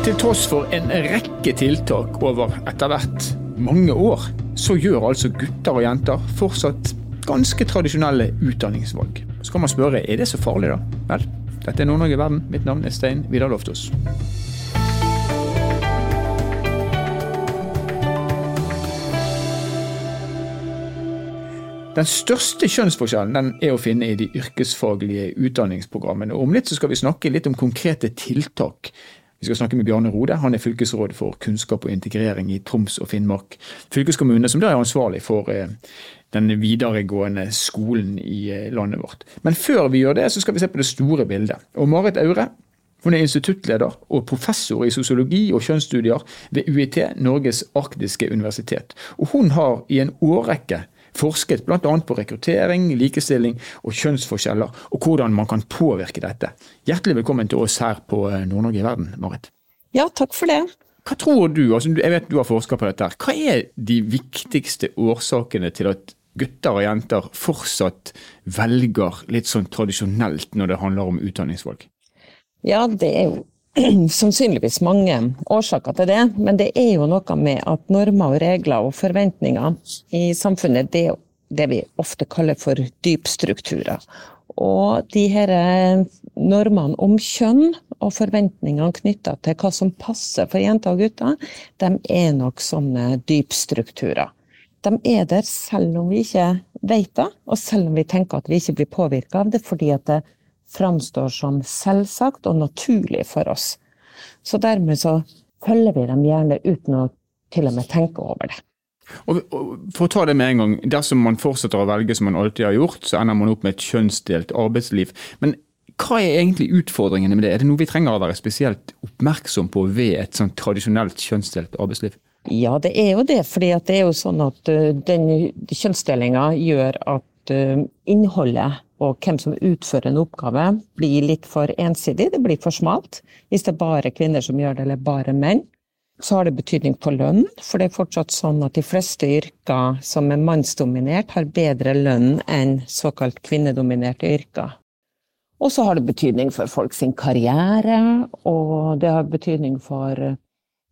Til tross for en rekke tiltak over etter hvert mange år, så gjør altså gutter og jenter fortsatt ganske tradisjonelle utdanningsvalg. Så kan man spørre er det så farlig, da? Vel, dette er Nord-Norge verden. Mitt navn er Stein Vidar Loftaas. Den største kjønnsforskjellen den er å finne i de yrkesfaglige utdanningsprogrammene. Om litt så skal vi snakke litt om konkrete tiltak vi skal snakke med Bjarne Rode. Han er fylkesråd for kunnskap og integrering i Troms og Finnmark fylkeskommune, som da er ansvarlig for eh, den videregående skolen i eh, landet vårt. Men før vi gjør det, så skal vi se på det store bildet. Og Marit Aure hun er instituttleder og professor i sosiologi og kjønnsstudier ved UiT, Norges arktiske universitet. Og hun har i en årrekke forsket bl.a. på rekruttering, likestilling og kjønnsforskjeller, og hvordan man kan påvirke dette. Hjertelig velkommen til oss her på eh, Nord-Norge i verden, Marit. Ja, takk for det. Hva tror du, altså jeg vet du har forska på dette, hva er de viktigste årsakene til at gutter og jenter fortsatt velger litt sånn tradisjonelt når det handler om utdanningsvalg? Ja, det er jo sannsynligvis mange årsaker til det, men det er jo noe med at normer og regler og forventninger i samfunnet, det er det vi ofte kaller for dypstrukturer. Og de her eh, normene om kjønn og forventningene knytta til hva som passer for jenter og gutter, de er nok sånne dypstrukturer. De er der selv om vi ikke vet det, og selv om vi tenker at vi ikke blir påvirka av det fordi at det framstår som selvsagt og naturlig for oss. Så dermed så følger vi dem gjerne uten å til og med tenke over det. Og, for å ta det med en gang, Dersom man fortsetter å velge som man alltid har gjort, så ender man opp med et kjønnsdelt arbeidsliv. Men hva er egentlig utfordringene med det? Er det noe vi trenger å være spesielt oppmerksom på ved et sånn tradisjonelt kjønnsdelt arbeidsliv? Ja, det er jo det. fordi det er jo sånn at uh, den kjønnsdelinga gjør at uh, innholdet og hvem som utfører en oppgave, blir litt for ensidig. Det blir for smalt. Hvis det er bare kvinner som gjør det, eller bare menn. Så har det betydning på lønn, for det er fortsatt sånn at de fleste yrker som er mannsdominert, har bedre lønn enn såkalt kvinnedominerte yrker. Og så har det betydning for folk sin karriere, og det har betydning for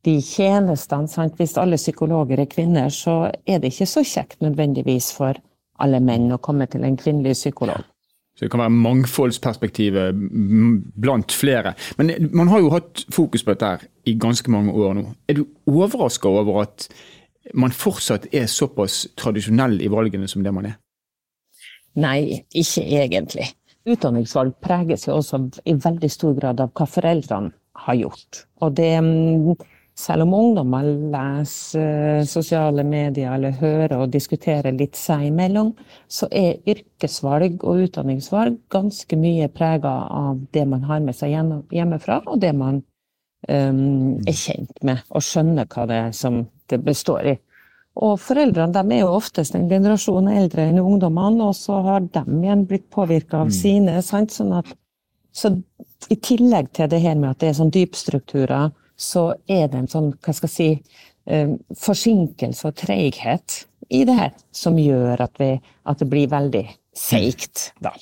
de tjenestene. Sant? Hvis alle psykologer er kvinner, så er det ikke så kjekt nødvendigvis for alle menn å komme til en kvinnelig psykolog. Så det kan være mangfoldsperspektivet blant flere. Men man har jo hatt fokus på dette her i ganske mange år nå. Er du overraska over at man fortsatt er såpass tradisjonell i valgene som det man er? Nei, ikke egentlig. Utdanningsvalg preges jo også i veldig stor grad av hva foreldrene har gjort. Og det selv om ungdommer leser sosiale medier eller hører og diskuterer litt seg imellom, så er yrkesvalg og utdanningsvalg ganske mye prega av det man har med seg hjemmefra, og det man um, er kjent med, og skjønner hva det er som det består i. Og foreldrene de er jo oftest en generasjon eldre enn ungdommene, og så har de igjen blitt påvirka av mm. sine. Sant? Sånn at, så i tillegg til det her med at det er sånn dypstrukturer, så er det en sånn, hva skal jeg si, eh, forsinkelse og treighet i det her som gjør at, vi, at det blir veldig seigt, da.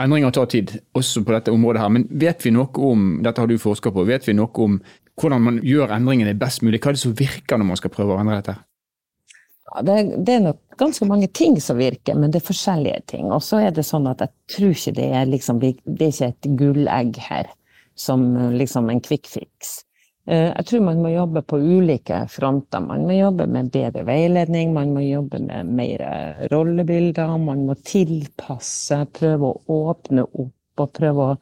Endringer tar tid, også på dette området her. Men vet vi noe om dette har du forska på, vet vi noe om hvordan man gjør endringene best mulig? Hva er det som virker når man skal prøve å endre dette? Ja, det, det, er nok ganske mange ting som virker, men det er forskjellige ting. Og så er det sånn at jeg tror ikke det er liksom, det er ikke et gullegg her som liksom en quick fix. Eh, jeg tror man må jobbe på ulike fronter. Man må jobbe med bedre veiledning, man må jobbe med mer rollebilder, man må tilpasse, prøve å åpne opp og prøve å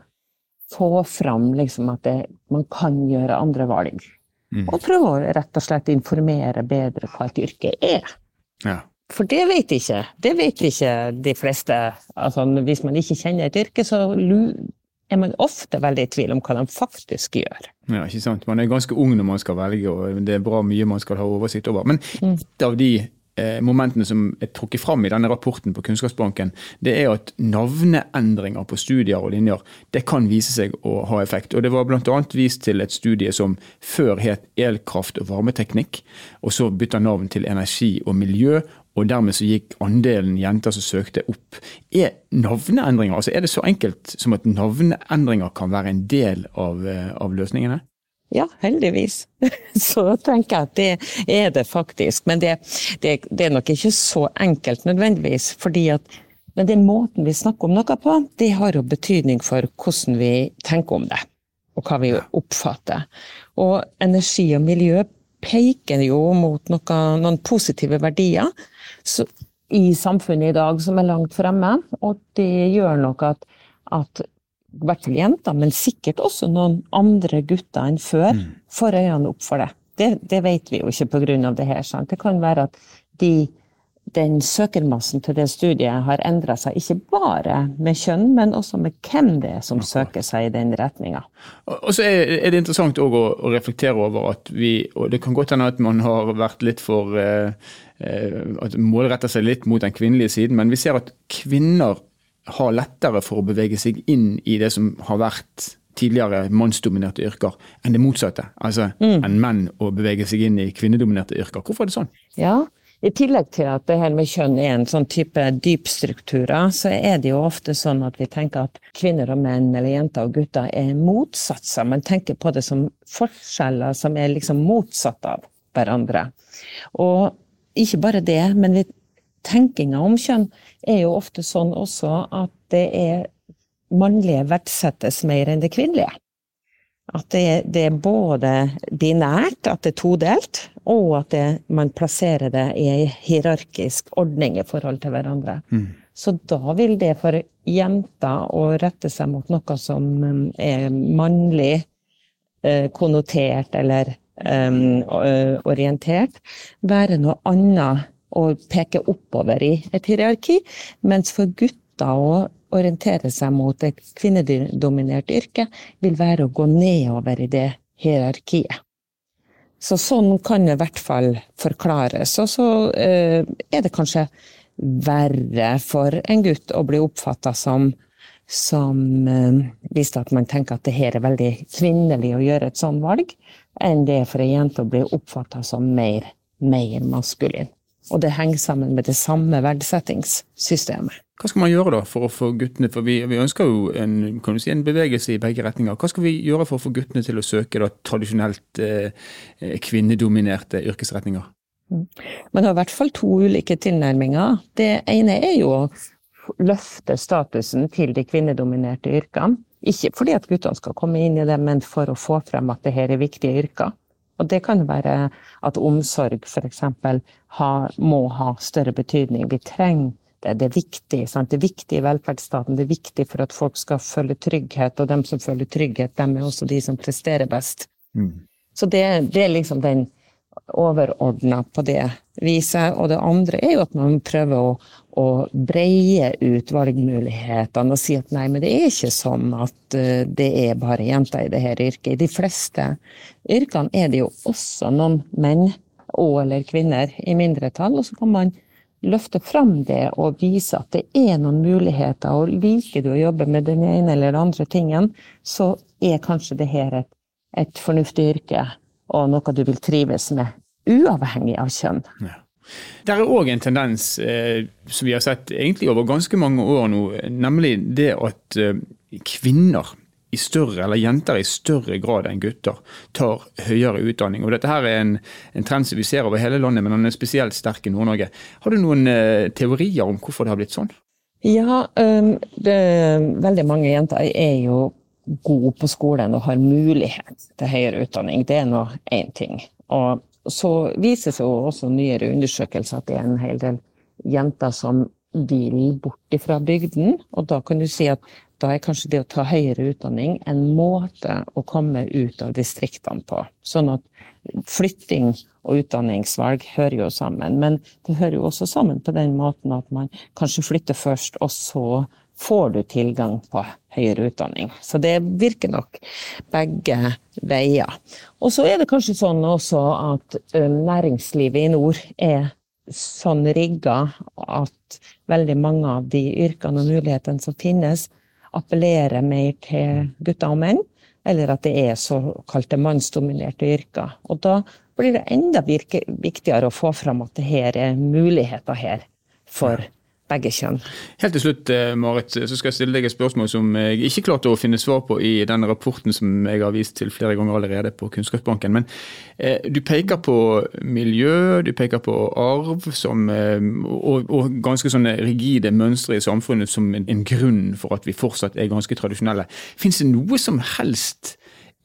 få fram liksom at det, man kan gjøre andre valg. Mm. Og prøve å rett og slett informere bedre hva et yrke er. Ja. For det vet ikke. Det vet ikke de fleste. Altså, hvis man ikke kjenner et yrke, så er man ofte veldig i tvil om hva de faktisk gjør. Ja, ikke sant. Man er ganske ung når man skal velge, og det er bra mye man skal ha oversikt over. Men mm. et av de eh, momentene som er trukket fram i denne rapporten på Kunnskapsbanken, det er at navneendringer på studier og linjer det kan vise seg å ha effekt. Og Det var bl.a. vist til et studie som før het elkraft og varmeteknikk, og så bytta navn til energi og miljø, og dermed så gikk andelen jenter som søkte opp. Er navneendringer, altså er det så enkelt som at navneendringer kan være en del av, eh, av løsningene? Ja, heldigvis. Så tenker jeg at det er det faktisk. Men det, det, det er nok ikke så enkelt nødvendigvis. fordi at men den måten vi snakker om noe på, det har jo betydning for hvordan vi tenker om det. Og hva vi oppfatter. Og energi og miljø peker jo mot noe, noen positive verdier så, i samfunnet i dag som er langt fremme. Og det gjør nok at, at i hvert fall jenter, men sikkert også noen andre gutter enn før, mm. får øynene opp for det. Det, det vet vi jo ikke pga. det her. Sant? Det kan være at de, den søkermassen til det studiet har endra seg, ikke bare med kjønn, men også med hvem det er som søker seg i den retninga. Og så er det interessant å, å, reflektere over at vi, og det kan godt hende at man har vært litt for eh, eh at målretter seg litt mot den kvinnelige siden, men vi ser at kvinner har lettere for å bevege seg inn i det som har vært tidligere mannsdominerte yrker, enn det motsatte. Altså mm. enn menn å bevege seg inn i kvinnedominerte yrker. Hvorfor er det sånn? Ja, i tillegg til at det her med kjønn er en sånn type dypstrukturer, så er det jo ofte sånn at vi tenker at kvinner og menn, eller jenter og gutter, er motsatser. Man tenker på det som forskjeller som er liksom motsatt av hverandre. Og ikke bare det, men tenkinga om kjønn er jo ofte sånn også at det er mannlige verdsettes mer enn det kvinnelige. At det, det er både binært, at det er todelt, og at det, man plasserer det i en hierarkisk ordning i forhold til hverandre. Mm. Så da vil det for jenter å rette seg mot noe som um, er mannlig eh, konnotert eller um, orientert, være noe annet å peke oppover i et hierarki, mens for gutter å orientere seg mot et kvinnedominert yrke, vil være å gå nedover i det hierarkiet. Så sånn kan det i hvert fall forklares. Og så eh, er det kanskje verre for en gutt å bli oppfatta som som eh, viste at man tenker at det her er veldig kvinnelig å gjøre et sånt valg, enn det er for ei jente å bli oppfatta som mer, mer maskulin. Og det henger sammen med det samme verdsettingssystemet. Hva skal man gjøre da for å få guttene, for vi, vi ønsker jo en, si, en, bevegelse i begge retninger. Hva skal vi gjøre for å få guttene til å søke da, tradisjonelt eh, kvinnedominerte yrkesretninger? Mm. Man har i hvert fall to ulike tilnærminger. Det ene er jo å løfte statusen til de kvinnedominerte yrkene. Ikke fordi at guttene skal komme inn i det, men for å få frem at dette er viktige yrker. Og det kan være at omsorg f.eks. må ha større betydning. Vi trenger det. Det er viktig. Sant? Det er viktig i velferdsstaten. Det er viktig for at folk skal føle trygghet, og dem som føler trygghet, dem er også de som presterer best. Mm. Så det, det, er liksom den overordna på det viset. Og det andre er jo at man prøver å, å breie ut valgmulighetene og si at nei, men det er ikke sånn at uh, det er bare jenter i dette yrket. I de fleste yrkene er det jo også noen menn og eller kvinner i mindretall, og så kan man løfte fram det og vise at det er noen muligheter. Og liker du å jobbe med den ene eller den andre tingen, så er kanskje det her et, et fornuftig yrke og noe du vil trives med, uavhengig av kjønn. Ja. Det er òg en tendens eh, som vi har sett egentlig over ganske mange år nå, nemlig det at eh, kvinner i større, eller jenter i større grad enn gutter tar høyere utdanning. Og Dette her er en, en trend som vi ser over hele landet, men den er spesielt sterk i Nord-Norge. Har du noen eh, teorier om hvorfor det har blitt sånn? Ja, um, det, veldig mange jenter er jo god på skolen og har mulighet til høyere utdanning. Det er nå én ting. Og så vises jo også nyere undersøkelser at det er en hel del jenter som vil bort fra bygden. Og da kan du si at da er kanskje det å ta høyere utdanning en måte å komme ut av distriktene på. Sånn at flytting og utdanningsvalg hører jo sammen. Men det hører jo også sammen på den måten at man kanskje flytter først, og så får du tilgang på høyere utdanning. Så det virker nok begge veier. Og så er det kanskje sånn også at næringslivet i nord er sånn rigga at veldig mange av de yrkene og mulighetene som finnes, appellerer mer til gutter og menn, eller at det er såkalte mannsdominerte yrker. Og da blir det enda viktigere å få fram at det her er muligheter her for begge kjønn. Helt til slutt, eh, Marit, så skal jeg stille deg et spørsmål som jeg ikke klarte å finne svar på i den rapporten som jeg har vist til flere ganger allerede på Kunnskapsbanken. Men eh, du peker på miljø, du peker på arv som, eh, og, og, ganske sånne rigide mønstre i samfunnet som en, en, grunn for at vi fortsatt er ganske tradisjonelle. Fins det noe som helst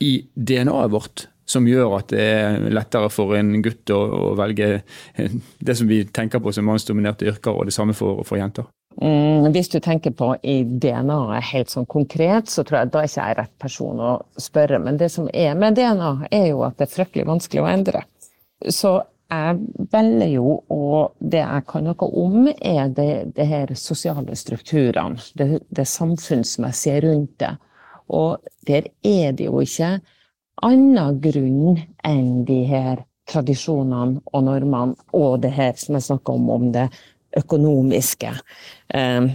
i DNA-et vårt som gjør at det er lettere for en gutt å, å velge det som vi tenker på som mannsdominerte yrker, og det samme for, for jenter? Mm, hvis du tenker på i DNA helt sånn konkret, så tror jeg da er ikke jeg rett person å spørre. Men det som er med DNA, er jo at det er fryktelig vanskelig å endre. Så jeg velger jo, og det jeg kan noe om, er det, det her sosiale strukturene. Det, det samfunnsmessige rundt det. Og der er det jo ikke annen grunn enn de her tradisjonene og normene, og det her som jeg snakka om, om det økonomiske. Eh,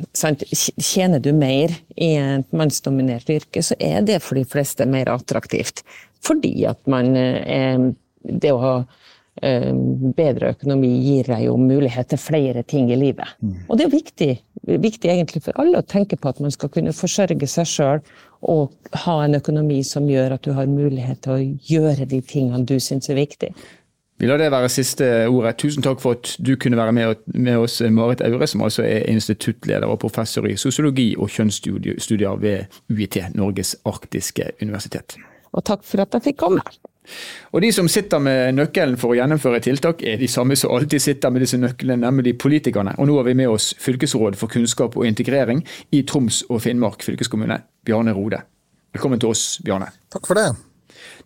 Tjener du mer i et mannsdominert yrke, så er det for de fleste mer attraktivt. Fordi at man er Det å ha eh, bedre økonomi gir deg jo mulighet til flere ting i livet. Mm. Og det er viktig, viktig egentlig for alle å tenke på at man skal kunne forsørge seg sjøl og ha en økonomi som gjør at du har mulighet til å gjøre de tingene du syns er viktig. Vi lar det være siste ordet. Tusen takk for at du kunne være med, med oss, Marit Aure, som altså er instituttleder og professor i sosiologi og kjønnsstudier ved UiT, Norges arktiske universitet. Og takk for at jeg fikk komme. Og De som sitter med nøkkelen for å gjennomføre tiltak, er de samme som alltid sitter med disse nøklene, nemlig politikerne. Og Nå har vi med oss fylkesråd for kunnskap og integrering i Troms og Finnmark fylkeskommune, Bjarne Rode. Velkommen til oss, Bjarne. Takk for det.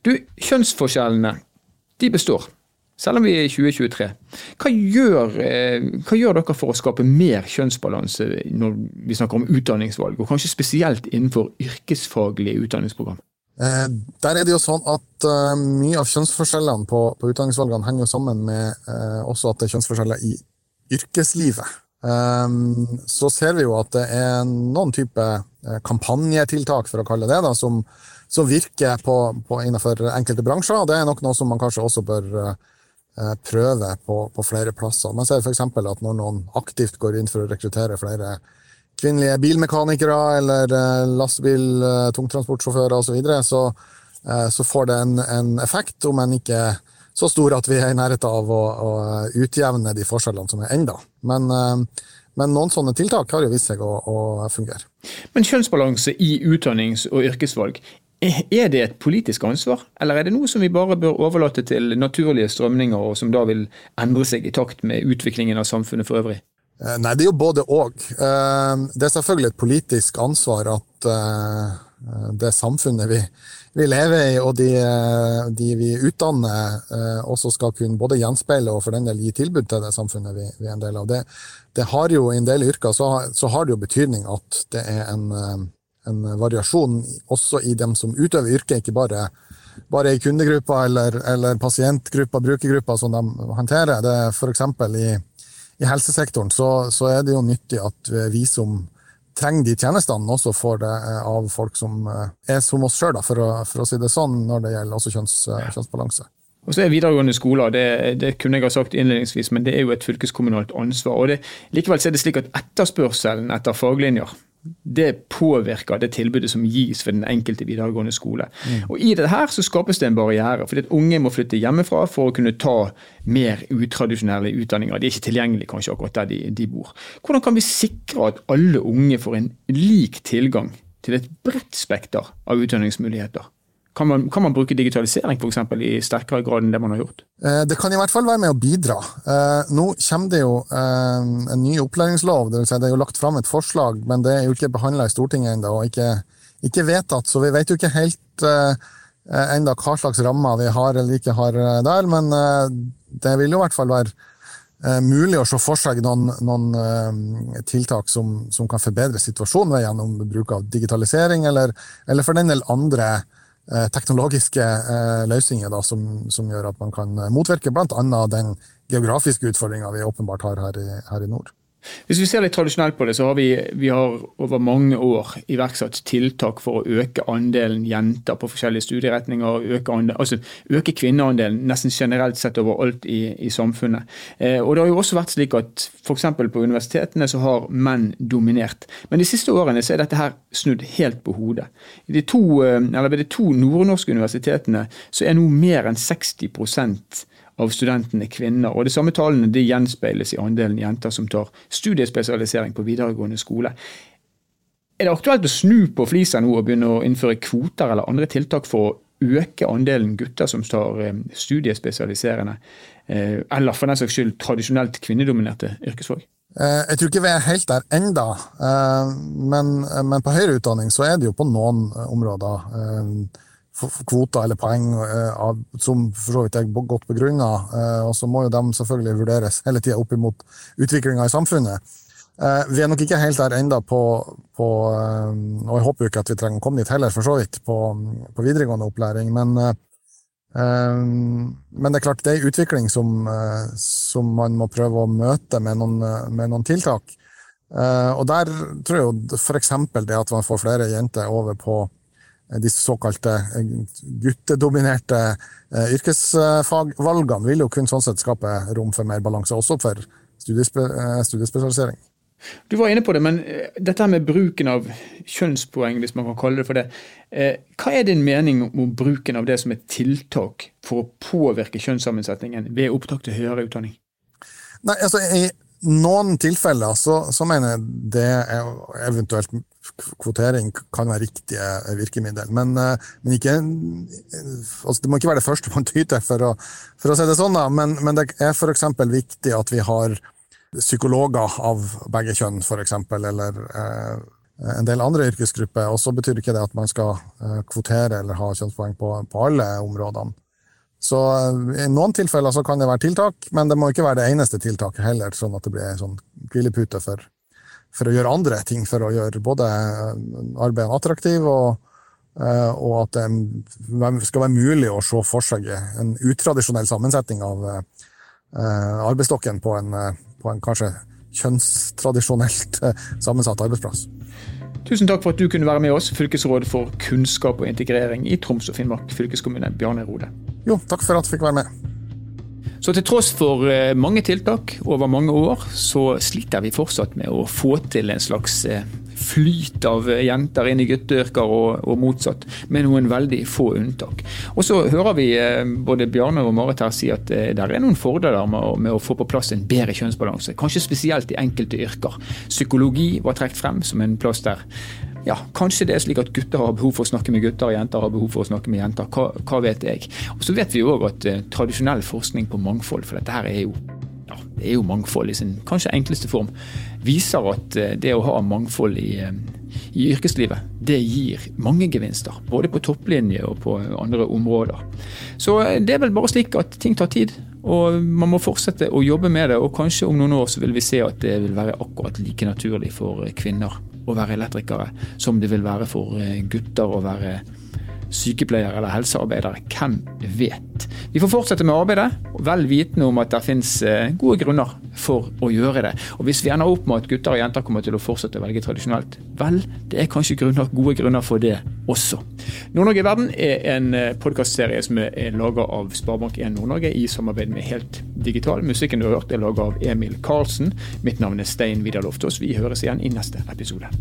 Du, Kjønnsforskjellene de består, selv om vi er i 2023. Hva gjør, eh, hva gjør dere for å skape mer kjønnsbalanse når vi snakker om utdanningsvalg, og kanskje spesielt innenfor yrkesfaglige utdanningsprogram? Eh, der er det jo sånn at uh, Mye av kjønnsforskjellene på, på, utdanningsvalgene henger jo sammen med uh, også at det er kjønnsforskjeller i yrkeslivet. Så ser vi jo at det er noen type kampanjetiltak, for å kalle det da, som, som virker på, på innenfor enkelte bransjer. og Det er nok noe som man kanskje også bør prøve på, på, flere plasser. Man ser f.eks. at når noen aktivt går inn for å rekruttere flere kvinnelige bilmekanikere eller eh, lastebil-, eh, osv., så, videre, så eh, så får det en, en, effekt, om enn ikke så stor at vi er i nærheten av å, å utjevne de forskjellene som er enda. Men, men, noen sånne tiltak har jo vist seg å, å fungere. Men kjønnsbalanse i utdannings- og yrkesvalg, er det et politisk ansvar, eller er det noe som vi bare bør overlate til naturlige strømninger, og som da vil endre seg i takt med utviklingen av samfunnet for øvrig? Eh, nei, det er jo både og. Eh, det er selvfølgelig et politisk ansvar at eh, det samfunnet vi, vi lever i, og de, de, vi utdanner, også skal kunne både gjenspeile og for den del gi tilbud til det samfunnet vi, vi er en del av. Det, det, har jo I en del yrker så, så, har det jo betydning at det er en, en variasjon også i dem som utøver yrket, ikke bare bare i kundegruppa eller, eller pasientgruppa, brukergruppa som de håndterer. Det er f.eks. i i helsesektoren, så, så, er det jo nyttig at vi som trenger de tjenestene, også får det eh, av folk som eh, er som oss sjøl, for, for, å si det sånn, når det gjelder også kjønns, eh, kjønnsbalanse. Og så er videregående skoler, det, det, kunne jeg ha sagt innledningsvis, men det er jo et fylkeskommunalt ansvar. og det, Likevel er det slik at etterspørselen etter faglinjer det påvirker det tilbudet som gis ved den enkelte videregående skole. Mm. Og I det her så skapes det en barriere, fordi at unge må flytte hjemmefra for å kunne ta mer utradisjonelle utdanninger. De er ikke tilgjengelige kanskje akkurat der de, de bor. Hvordan kan vi sikre at alle unge får en lik tilgang til et bredt spekter av utdanningsmuligheter? Kan man, kan man bruke digitalisering for eksempel, i sterkere grad enn det man har gjort? Eh, det kan i hvert fall være med å bidra. Eh, nå kommer det jo eh, en ny opplæringslov. Det, vil si det er jo lagt fram et forslag, men det er jo ikke behandla i Stortinget ennå, og ikke, ikke, vedtatt. Så vi vet jo ikke helt enda hva slags rammer vi har eller ikke har der. Men det vil jo i hvert fall være mulig å se for seg noen, noen tiltak som, som, kan forbedre situasjonen gjennom bruk av digitalisering, eller, eller for den del andre Eh, teknologiske eh, løsninger da, som, som, gjør at man kan motvirke bl.a. den geografiske utfordringa vi åpenbart har her i, her i, nord. Hvis vi ser litt tradisjonelt på det, så har vi, vi har over mange år iverksatt tiltak for å øke andelen jenter på forskjellige studieretninger. Øke, andel, altså øke kvinneandelen nesten generelt sett overalt i, i samfunnet. Eh, og det har jo også vært slik at f.eks. på universitetene så har menn dominert. Men de siste årene så er dette her snudd helt på hodet. De to, eller ved de to nordnorske universitetene så er nå mer enn 60 av studentene kvinner. og De samme tallene de gjenspeiles i andelen jenter som tar studiespesialisering på videregående skole. Er det aktuelt å snu på flisa nå og begynne å innføre kvoter eller andre tiltak for å øke andelen gutter som tar eh, studiespesialiserende, eh, eller for den saks skyld tradisjonelt kvinnedominerte yrkesfag? Eh, jeg tror ikke vi er helt der enda, men, men på høyere utdanning så er det jo på noen områder kvoter eller poeng eh, som for så vidt er godt begrunna. Eh, og så må jo de selvfølgelig vurderes hele tida opp imot utviklinga i samfunnet. Eh, vi er nok ikke helt der enda på, på Og jeg håper jo ikke at vi trenger å komme dit heller, for så vidt, på, på videregående opplæring. Men, men, det er klart, det er en utvikling som, som, man må prøve å møte med noen, med noen tiltak. Og der tror jeg jo f.eks. det at man får flere jenter over på disse såkalte eh, guttedominerte eh, yrkesfagvalgene vil jo kun sånn sett skape rom for mer balanse, også for studiespe eh, studiespesialisering. Du var inne på det, men dette med bruken av kjønnspoeng, hvis man kan kalle det for det. Hva er din mening om bruken av det som et tiltak for å påvirke kjønnssammensetningen ved opptak til høyere utdanning? Nei, altså, I noen tilfeller så, så mener jeg det er eventuelt kvotering kan være riktige virkemiddel. Men, eh, men ikke, altså det må ikke være det første man tyter for å, for å si det sånn. Men, men det er f.eks. viktig at vi har psykologer av begge kjønn, f.eks. Eller eh, en del andre yrkesgrupper. Og så betyr ikke det at man skal eh, kvotere eller ha kjønnspoeng på, på alle områdene. Så eh, I noen tilfeller så kan det være tiltak, men det må ikke være det eneste tiltaket heller, sånn at det blir en sånn hvilepute for for å gjøre andre ting, for å gjøre både arbeidet attraktivt og, eh, og at det skal være mulig å se for seg en utradisjonell sammensetning av eh, arbeidsstokken på en, på en kanskje kjønnstradisjonelt sammensatt arbeidsplass. Tusen takk for at du kunne være med oss, fylkesråd for kunnskap og integrering i Troms og Finnmark fylkeskommune, Bjarne Rode. Jo, takk for at jeg fikk være med. Så til tross for eh, mange tiltak over mange år, så sliter vi fortsatt med å få til en slags eh, flyt av jenter inn i gutteyrker og, og, motsatt, med noen veldig få unntak. Og så hører vi eh, både Bjarne og Marit her si at det er noen fordeler med, med, å få på plass en bedre kjønnsbalanse. Kanskje spesielt i enkelte yrker. Psykologi var trukket frem som en plass der ja, kanskje det er slik at gutter har behov for å snakke med gutter, og jenter har behov for å snakke med jenter. Hva, hva vet jeg. Og Så vet vi òg at eh, tradisjonell forskning på mangfold, for dette her er jo, ja, det er jo mangfold i sin kanskje enkleste form, viser at eh, det å ha mangfold i, eh, i yrkeslivet, det gir mange gevinster. Både på topplinje og på andre områder. Så eh, det er vel bare slik at ting tar tid. Og man må fortsette å jobbe med det, og kanskje om noen år så vil vi se at det vil være akkurat like naturlig for kvinner å være elektrikere som det vil være for gutter å være sykepleiere eller helsearbeidere. Hvem vet? Vi får fortsette med arbeidet, vel vitende om at det finnes eh, gode grunner for å gjøre det. Og Hvis vi ender opp med at gutter og jenter kommer til å fortsette å velge tradisjonelt, vel, det er kanskje grunner, gode grunner for det også. Nord-Norge i verden er en eh, podkastserie som er laga av Sparebank1 Nord-Norge i samarbeid med Helt Digital. Musikken du har hørt er laga av Emil Karlsen. Mitt navn er Stein Vidar Loftaas. Vi høres igjen i neste episode.